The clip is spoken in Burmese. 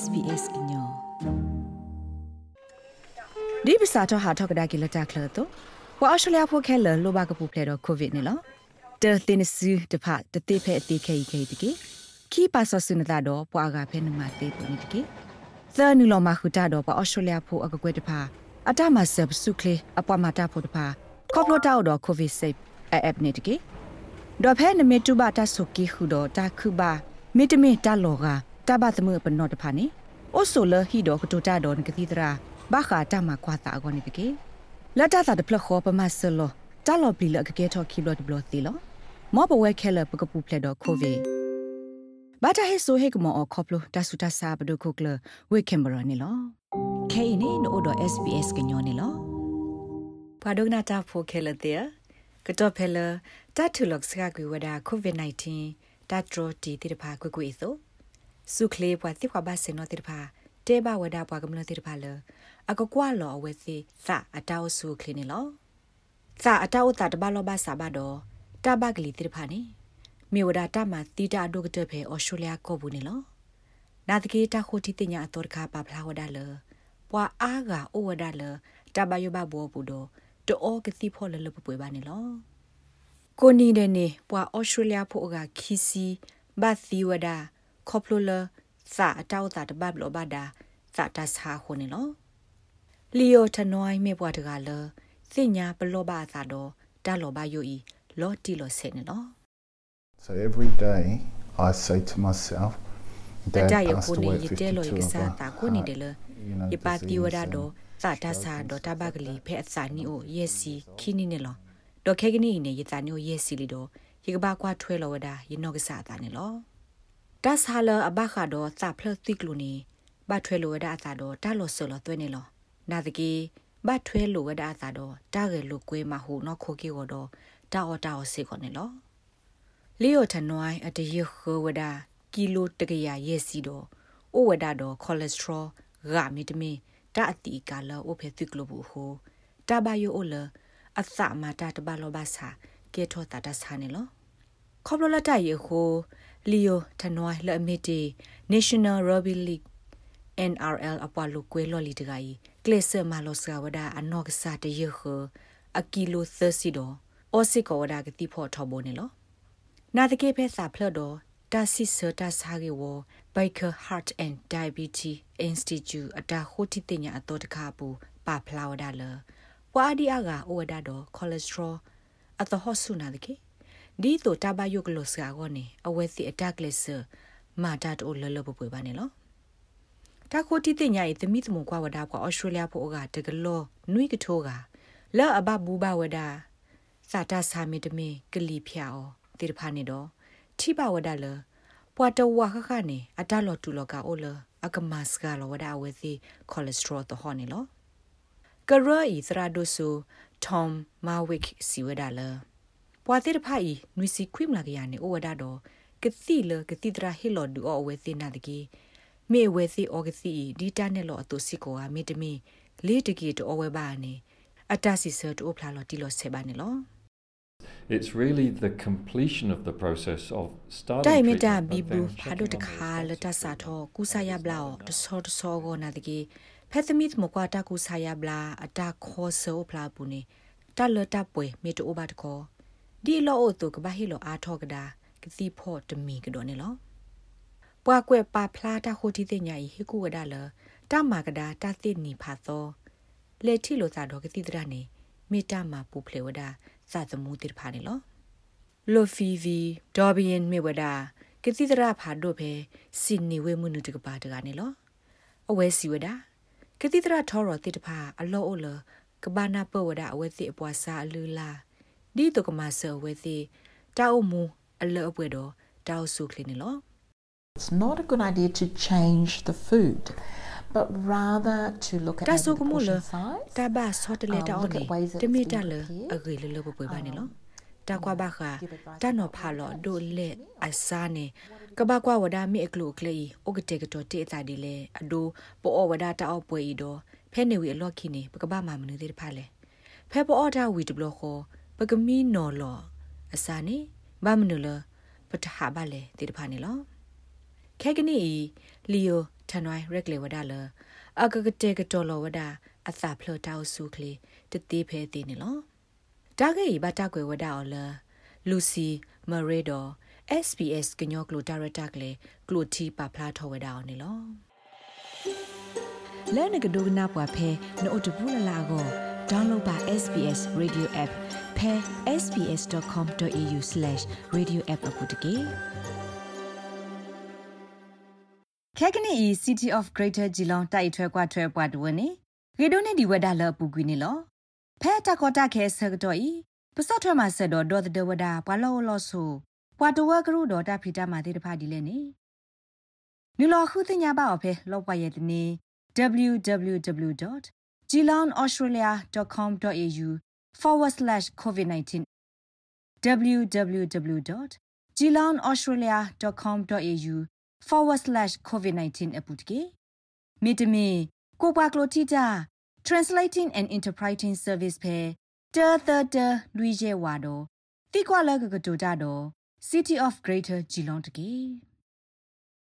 SBS ညောဒီပစာတော့ဟာထောက်ကဒါကီလတာကလတော့ဝါအရှလျာဖိုခဲလလိုဘာကပူဖလေတော့ကိုဗစ်နေလောတဲတင်စူတဖတတိဖဲအတိခဲခဲတကီခီပါဆဆုနတာတော့ပွာကဖဲနမတေပနိတကီသနူလောမခုတာတော့ပါအရှလျာဖိုအကကွဲတဖအတမဆပ်စုကလေအပွားမတာဖို့တဖကော့ကလိုတာတော့ကိုဗစ်ဆေးအပ်နေတကီဒေါ်ဖဲနမေတူဘာတဆုကီခုတော့တာခုဘာမိတမင်တလောက တဘသမပနောတဖာနေအိုဆိုလဟီဒိုကတူတာဒွန်ကတိတရာဘာခာတမကွာတာအကောနေတကေလတ်တာတာတဖလခောပမဆလောတလောပလီလကကေထော်ခီဘလတ်ဘလတ်တီလောမောပဝဲခဲလပကပူဖလက်တော့ကိုဗီဘာတာဟေဆိုဟေကမောခေါပလိုတဆူတဆာဘဒုခုကလဝေကင်မရာနီလောခဲနေနိုဒ SBS ကညောနေလောဘာဒုနာတာဖိုခဲလတဲ့ကတော့ဖဲလတတ်ထူလောက်စကကွေဝဒါကိုဗစ် -19 တတ်ထရတီတိတဖာကွေကွေဆို စုခလေပွားတိခွာဘာစင်နောတိတဖာတဲဘဝဒပွားကမလတိတဖာလအကကွာလောအဝဲစီသအတောက်စုခလင်းနေလောသအတောက်တာတဘလောဘာစာဘတော့တဘကလီတိတဖာနေမေဝဒတာမတီတာဒုကတဖေအော်စတြေးလျကောဘူးနေလောနာတကေတာခိုတီတင်ညာအတော်ခါပါဖလာဝဒါလပွာအားကအိုဝဒါလတဘယဘဘောဘူးတော့တောကတိဖောလလပပွေပါနေလောကိုနီတဲ့နေပွာအော်စတြေးလျဖို့ကခီစီဘတ်သီဝဒါ ခေါပလိုလစာအတောက်တာတပတ်ဘလဘဒါစာတဆာခုန်နေလောလီယိုထနွိုင်းမေပွားတကလစင်ညာဘလောဘာသာတော့တာလောဘယိုဤလောတီလောဆေနေလော So every day I say to myself တကြရကိုနေရတဲလောရကစားတာကိုနေတယ်လယပါတီဝရတော့စာတဆာတော့တဘကလေးဖဲအစာနီအိုယက်စီခီနီနေလောတော့ခဲကနီနေယတာနီ ဒါယနောကစားတာနေလောဒါဆာလအဘခါတော့စာဖလတိကလူနေဘတ်ထွဲလိုဝဒအသာတော့တာလို့ဆော်လို့တွဲနေလောနာတကေဘတ်ထွဲလိုဝဒအသာတော့တာရလိုကွေးမဟုနော်ခိုကေတော့တာအော်တာအော်စေခေါနေလောလီယိုထနွိုင်းအတရခဝဒကီလိုတကရရဲ့စီတော့အိုဝဒတော့ကိုလက်စထရောဂါမီတမီတာအတီကလာအိုဖေတိကလိုဘူးဟိုတာဘယိုအိုလအသမတာတဘလောဘာစာကေထောတာတဆာနေလောခေါပလလတရေခို လီယိုထနွိုင်းလအမီတီ National Rugby League NRL အပွားလိုကွဲလော်လီတကကြီးကလစ်ဆာမာလောစကဝဒအနော့ကစားတရခအကီလို30ဒေါ်အော်စစ်ကောဝဒကတိဖို့ထောဘောနေလောနာတကေဖဲစာဖလတော့တာစီဆတာစာကေဝ Baker Heart and Diabetes Institute အတာခိုတီတင်ညာအတော်တခါပူပါဖလာဝဒါလပွာဒီအာကအိုဝဒါတော့ cholesterol အတဟောဆုနာတကေ ဒီတော့တဘယုကလောစကာကောနေအဝဲစီအတက်ကလစ်ဆမာတာတိုလလပပွေပါနေလောတာခိုတီတင်ညာဤသမိသမုံကွာဝဒါကွာဩစတြေးလျဖို့ကတကလောနွိကထိုးကလောအဘဘူဘဝဒါစာတာစာမီတမင်ကလီဖျာအောတိရဖာနေတော့ထိပါဝဒါလပွာတဝါခခနေအတလောတူလောကအိုလအကမစကလောဝဒါဝဲစီကိုလက်စထရောတဟောနေလောကရဤသရာဒိုဆူထ ோம் မာ ဝစ်စီဝဒါလာပွာတိရဖိုင်နွီစီခွိမလာကရနေဩဝဒါတော့ကတိလကတိတရာဟီလောဒူအဝဲသိနာတကီမေဝဲသိဩကစီဒီတာနဲ့လောအတူစီကိုအမေတမီလေးတကီတော့ဝဲပါနေအတစီဆတ်အိုဖလာလောတီလောဆေပါနေလော It's really the completion of the process of starting တိုင်မတာဘီဘူးဖာဒိုတခါလတဆာထောကူဆာယဘလာတဆောတဆောကိုနာတကီဖက်သမစ်မကွာတကူဆာယဘလာအတာခောဆောဖလာပူနေတလတပွဲမေတိုဘတ်ကော ဒီလောအိုတုကဘာဟီလောအာထောကဒါကစီဖို့တမီကတော့နေလောပွားကွယ်ပါဖလားတာခိုတီတဲ့ညာဟီကူဝဒါလတမကဒါတသိနီဖာသောလေထီလိုသာတော့ကတိတရနေမေတ္တာမှာပူဖလေဝဒါစသမူတိဖာနေလောလိုဖီဗီဒေါ်ဘီယန်မေဝဒါကတိတရဖာတို့ပဲစင်နီဝဲမှုနုတကပါတကနေလောအဝဲစီဝဒါကတိတရထောရတိတဖာအလောအိုလကဘာနာပဝဒါအဝဲစီအပွားစာအလူလာ ဒီတုကမဆဝဲစီတာအုံမူအလောအပွဲတော့တောက်ဆုခလင်းနော် It's not a good idea to change the food but rather to look at တာ maybe ဆု the ကမလ portion size တာဘာဆော့တလေတော um, င်း look နေ at ways that တ it's မီ being တလ prepared. အဂေလလပပွေပါနေလော Um, တာကွာဘာခာတာနော်ဖာလောဒိုလေအစာနေကဘာကွာဝဒမီအကလုကလေဩကတေကတော့တေတာဒီလေအဒိုပိုဩဝဒတာအောပွဲဤတော့ဖဲနေဝီအလော့ခိနေပကဘာမမနူသေးတဖာလေဖဲပိုဩတာဝီဒဘလခော ပကမီနော်လောအစာနေဘာမနူလပတဟာပါလေတေတဖာနေလောခဲကနီလီယိုထထန်နွိုင်းရက်လေဝဒါလအကကတေကတော်လဝဒါအသာဖလတောက်စုခလီတတိဖဲတည်နေလောတာဂေဘတာကွယ်ဝဒါအော်လလူစီမရေဒို SPS ကညောကလိုဒါရတာကလေကလိုတီပါဖလားထောဝဒါအော်နေလောလဲနကဒိုကနာပွားဖဲနို့တဘူးလလာကို download ပါ SPS radio app ဖဲ sbs.com.au/radioapp အပုတကေခဲကနီ City of Greater Geelong တိုက်ထွဲကွာထွဲပွားတဝနေရေဒိုနေဒီဝဒါလပူကွီနေလောဖဲတကောတခဲဆကတော့ဤပစတ်ထွဲမှာဆက်တော့ဒေါ်တဲ့ဝဒါပွာလောလောဆူပွာတဝကရုဒေါ်တာဖီတာမာတေတဖာဒီလဲနေနူလောခုတင်ညာပါအဖေလောက်ပါရဲ့တနေ www.geelongaustralia.com.au forward slash COVID-19 www.geelongaustralia.com.au forward slash COVID-19 အပုတ်ကေမိတမီကိုပါကလိုတီတာ translating and interpreting service ဖဲတာတာတာလူရဲဝါတော့တိကွာလကကတိုတာတော့ City of Greater Geelong တကေ